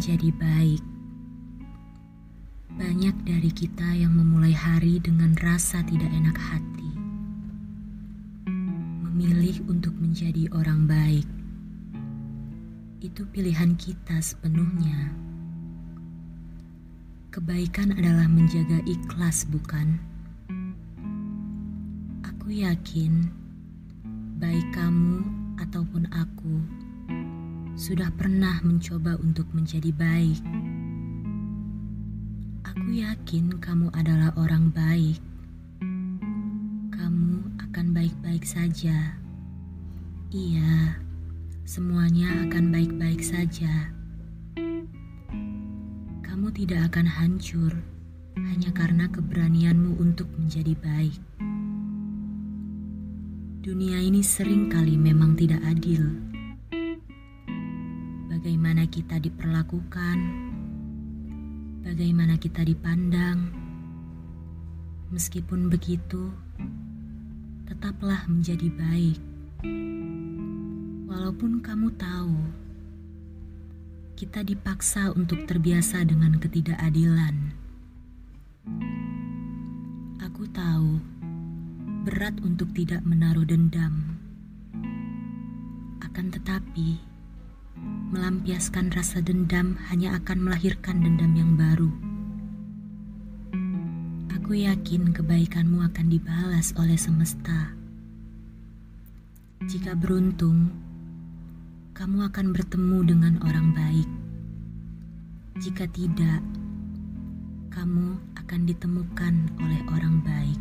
menjadi baik. Banyak dari kita yang memulai hari dengan rasa tidak enak hati, memilih untuk menjadi orang baik. Itu pilihan kita sepenuhnya. Kebaikan adalah menjaga ikhlas, bukan? Aku yakin, baik kamu ataupun aku sudah pernah mencoba untuk menjadi baik. Aku yakin kamu adalah orang baik. Kamu akan baik-baik saja. Iya, semuanya akan baik-baik saja. Kamu tidak akan hancur hanya karena keberanianmu untuk menjadi baik. Dunia ini sering kali memang tidak adil bagaimana kita diperlakukan, bagaimana kita dipandang. Meskipun begitu, tetaplah menjadi baik. Walaupun kamu tahu kita dipaksa untuk terbiasa dengan ketidakadilan. Aku tahu berat untuk tidak menaruh dendam. Akan tetapi, Melampiaskan rasa dendam hanya akan melahirkan dendam yang baru. Aku yakin kebaikanmu akan dibalas oleh semesta. Jika beruntung, kamu akan bertemu dengan orang baik. Jika tidak, kamu akan ditemukan oleh orang baik.